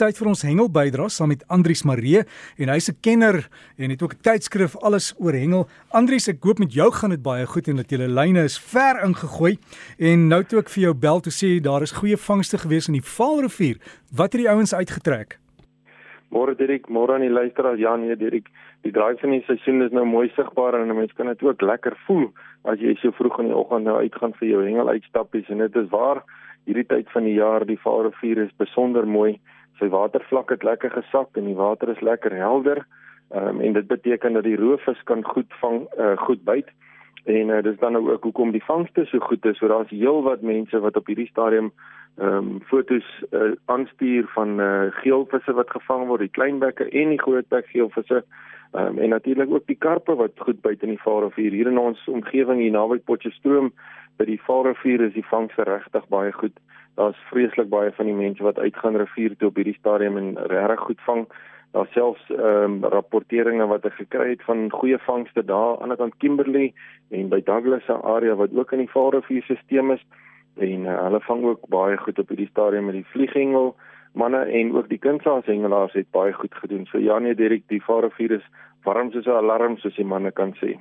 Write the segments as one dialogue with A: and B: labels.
A: tyd vir ons hengel bydra saam met Andrius Maree en hy's 'n kenner en het ook 'n tydskrif alles oor hengel. Andrius, ek hoop met jou gaan dit baie goed en dat julle lyne is ver ingegooi en nou toe ek vir jou bel toe sê daar is goeie vangste gewees in die Vaalrivier. Wat het die ouens uitgetrek?
B: Môre Dirk, môre aan die luisteraars. Ja nee Dirk, die draai van die seisoen is nou mooi sigbaar en mense kan dit ook lekker voel as jy so vroeg in die oggend nou uitgaan vir jou hengel uitstappies en dit is waar hierdie tyd van die jaar die Vaalrivier is besonder mooi. Sy watervlak het lekker gesak en die water is lekker helder. Ehm um, en dit beteken dat die roofvis kan goed vang uh, goed byt. En uh, dis dan nou ook hoekom die vangste so goed is. So daar's heelwat mense wat op hierdie stadium ehm um, fotos uh, aanstuur van uh, geelvisse wat gevang word, die kleinbekke en die grootbek geelvisse. Ehm um, en natuurlik ook die karpe wat goed byt in die Vaalrivier. Hier in ons omgewing hier naby Potchefstroom by die Vaalrivier is die vangste regtig baie goed. Daar's vreeslik baie van die mense wat uitgaan rivier toe op hierdie stadium en regtig goed vang. Daar selfs ehm um, rapporteringe wat ek gekry het van goeie vangste daar aan die kant Kimberley en by Douglas se area wat ook in die Vaalrivier stelsel is en uh, hulle vang ook baie goed op hierdie stadium met die vlieghengel manne en ook die kunsaashengelaars het baie goed gedoen. So ja nee Derek, die Vaalrivier is warm soos 'n alarm soos die manne kan sê.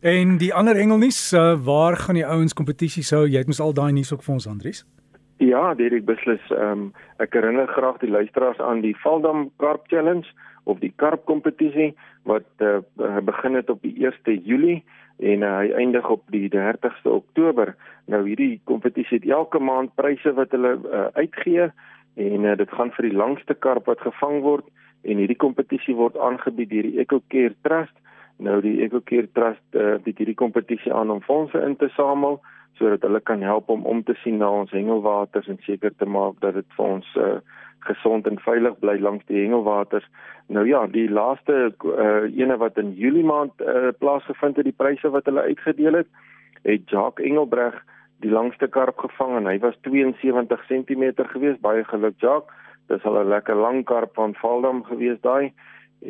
A: En die ander hengelnuus, uh, waar gaan die ouens kompetisie sou? Jy het mos al daai nuus ook vir ons Andries.
B: Ja, Derek beslis. Ehm um, ek herinner graag die luisteraars aan die Valdam Karp Challenge of die karp kompetisie wat uh, begin het op die 1ste Julie en uh, hy eindig op die 30ste Oktober. Nou hierdie kompetisie het elke maand pryse wat hulle uh, uitgee en uh, dit gaan vir die langste karp wat gevang word en hierdie kompetisie word aangebied deur die EcoCare Trust Nou die EcoCare Trust uh, bied hierdie kompetisie aan om fondse in te samel sodat hulle kan help om om te sien na ons hengelwaters en seker te maak dat dit vir ons uh, gesond en veilig bly langs die hengelwaters. Nou ja, die laaste uh, ene wat in Julie maand uh, plaasgevind het, die pryse wat hulle uitgedeel het, het Jacques Engelbreg die langste karp gevang en hy was 72 cm gewees. Baie geluk Jacques. Dis al 'n lekker lang karp van Valdam gewees daai.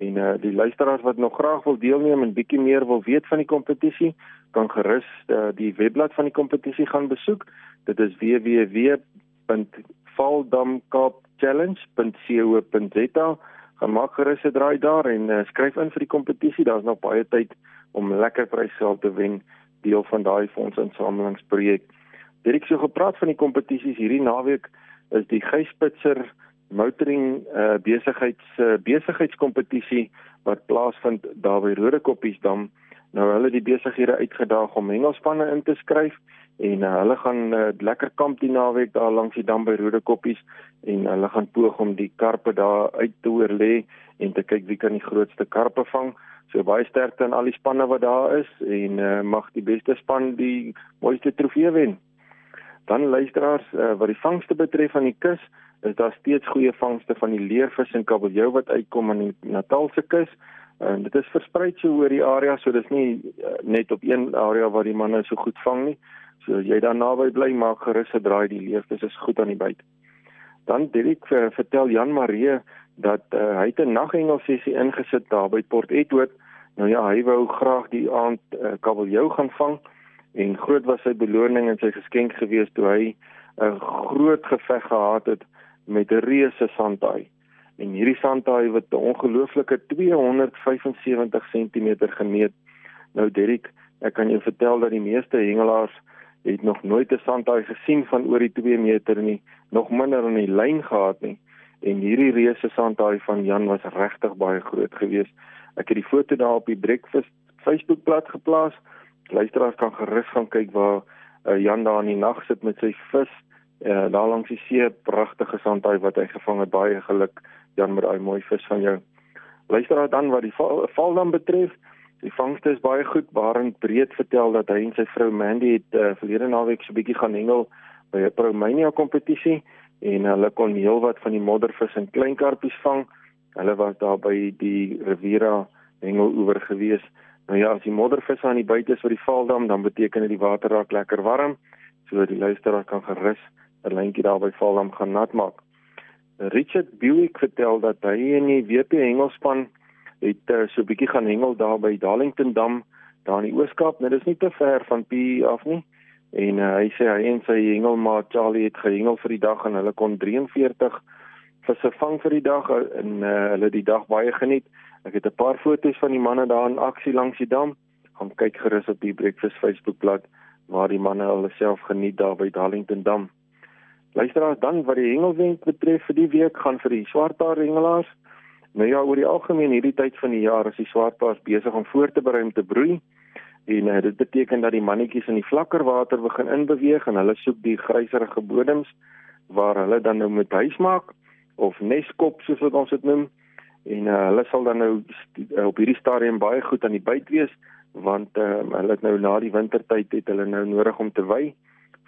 B: En uh, die luisteraars wat nog graag wil deelneem en bietjie meer wil weet van die kompetisie, kan gerus uh, die webblad van die kompetisie gaan besoek. Dit is www.valdamkapchallenge.co.za. Gaan maak gerus 'n draai daar en uh, skryf in vir die kompetisie. Daar's nog baie tyd om lekker prysgeld te wen deel van daai fondsinsamelingsprojek. Dit ek so gepraat van die kompetisies hierdie naweek is die Geyspitzer motoring uh, besigheids uh, besigheidskompetisie wat plaasvind daar by Rodekoppiesdam. Nou hulle die besighede uitgedaag om hengelspanne in te skryf en uh, hulle gaan uh, lekker kamp die naweek daar langs die dam by Rodekoppies en hulle gaan poog om die karpe daar uit te oorlê en te kyk wie kan die grootste karpe vang. So baie sterkte aan al die spanne wat daar is en uh, mag die beste span die mooiste trofee wen. Dan luisteraars uh, wat die vangste betref aan die kus, is daar steeds goeie vangste van die leervis en kabeljou wat uitkom aan die Natalse kus. En dit is versprei so oor die area, so dis nie uh, net op een area waar die manne so goed vang nie. So as jy daar naby bly, maak gerus 'n draai, die leervis is goed aan die byt. Dan Dirk uh, vertel Jan Marie dat uh, hy 'n naghengel sessie ingesit daar by Port Edward. Nou ja, hy wou graag die aand uh, kabeljou gaan vang en groot was sy beloning en sy geskenk gewees toe hy 'n groot geveg gehad het met 'n reuse sandhaai. En hierdie sandhaai wat 'n ongelooflike 275 cm gemeet. Nou Derek, ek kan jou vertel dat die meeste hengelaars het nog nooit 'n sandhaai gesien van oor die 2 meter nie, nog minder in die lyn gehad nie. En hierdie reuse sandhaai van Jan was regtig baie groot geweest. Ek het die foto daar op die Breakfast Facebookblad geplaas. Luisteraars kan gerus gaan kyk waar uh, Jan daar in die nag sit met sy vis Ja, daar langs die see, pragtige sandhaai wat hy gevang het. Baie geluk Jan met daai mooi vis van jou. Luister dan dan wat die val, val dan betref. Die vangste is baie goed. Barend breed vertel dat hy en sy vrou Mandy het uh, verlede naweek so bietjie gaan hengel by 'n Promania kompetisie en hulle kon heelwat van die moddervis en kleinkarpies vang. Hulle was daar by die Riviera hengeloewer gewees. Nou ja, as die moddervisse aan die buite is vir die valdam, dan beteken dit die water raak lekker warm, so die luisteraar kan gerus 'n lyntjie daar by Valdam gaan nat maak. Richard Buick vertel dat hy in die WP hengelspan het uh, so 'n bietjie gaan hengel daar by Darlington Dam daar in die Ooskaap. Nou dis nie te ver van P af nie. En uh, hy sê hy en sy hengelmaat Charlie het gehengel vir die dag en hulle kon 43 visse vang vir die dag en uh, hulle die dag baie geniet. Ek het 'n paar foto's van die manne daar in aksie langs die dam. Gaan kyk gerus op die Breakfast Facebookblad waar die manne hulle self geniet daar by Darlington Dam. Luisteraars dan wat die hengelwenk betref vir die week gaan vir die swartbaar hengelaars. Nou ja, oor die algemeen hierdie tyd van die jaar is die swartbaars besig om voor te berei om te broei. En uh, dit beteken dat die mannetjies in die vlakker water begin inbeweeg en hulle soek die gryserige bodems waar hulle dan nou moet huis maak of neskop soos wat ons dit noem. En uh, hulle sal dan nou op hierdie stadium baie goed aan die byt wees want uh, hulle het nou na die wintertyd het hulle nou nodig om te wy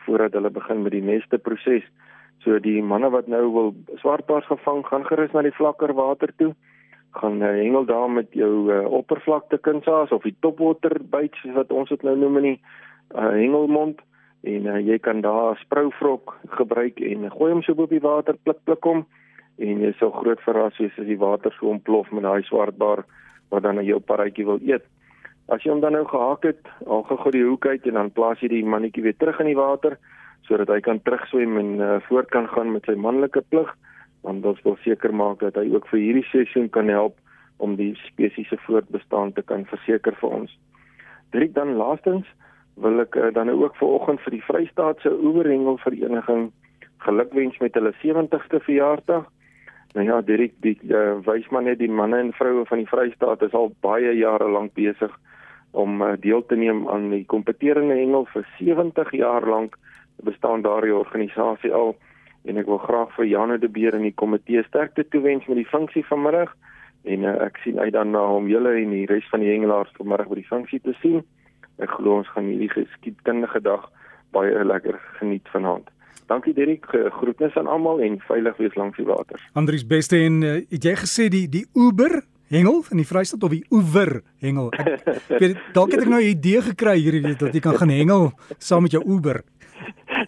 B: voordat hulle begin met die neste proses. So die manne wat nou wil swartbaars gevang, gaan gerus na die vlakker water toe. Gaan uh, hengel daar met jou uh, oppervlakte kunsaas of die topwater byt soos wat ons dit nou noem in die uh, hengelmond en uh, jy kan daar sprouvrok gebruik en gooi hom so op die water plik plik hom en jy sal groot verras wees as die water so ontplof met daai swartbaar wat dan jou paratjie wil eet. As jy hom dan nou gehak het, al gegooi die hoek uit en dan plaas jy die mannetjie weer terug in die water sodat hy kan terugswem en uh, voort kan gaan met sy manlike plig, want ons wil seker maak dat hy ook vir hierdie seisoen kan help om die spesies se voortbestaan te kan verseker vir ons. Drie dan laastens wil ek uh, dan ook vanoggend vir die Vrystaatse Oeverhengel Vereniging gelukwens met hulle 70ste verjaarsdag. Nou ja, Dirk, die uh, wys maar net die manne en vroue van die Vrystaat is al baie jare lank besig om uh, deel te neem aan die kompeterende hengel vir 70 jaar lank bestaan daardie organisasie al en ek wil graag vir Janne de Beer en die komitee sterkte toewens met die funksie vanmiddag en uh, ek sien uit dan na hom julle en die res van die hengelaars vanmiddag by die funksie te sien. Ek glo ons gaan hierdie geskiedkundige dag baie lekker geniet vanaand. Dankie Derek, groetnis aan almal en veilig wees langs die water.
A: Andries beste en uh, het jy gesê die die Uber hengel in die Vrystaat of die oewer hengel. Ek, weet dalk het ek nou 'n idee gekry hier weet dat jy kan gaan hengel saam met jou oewer.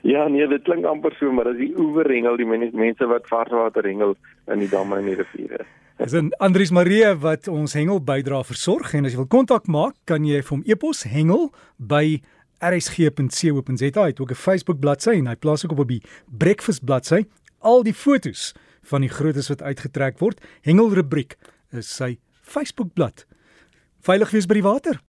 B: Ja nee, dit klink amper so, maar as die oewer hengel, die mense wat varswater hengel in die damme en die riviere.
A: Dis 'n Andries Marie wat ons hengel bydra versorg en as jy wil kontak maak, kan jy vir hom e-pos hengel by rsg.co.za. Hy het ook 'n Facebook bladsy en hy plaas ook op die breakfast bladsy al die fotos van die grootes wat uitgetrek word. Hengel rubriek is sy Facebookblad. Veilig wees by die water.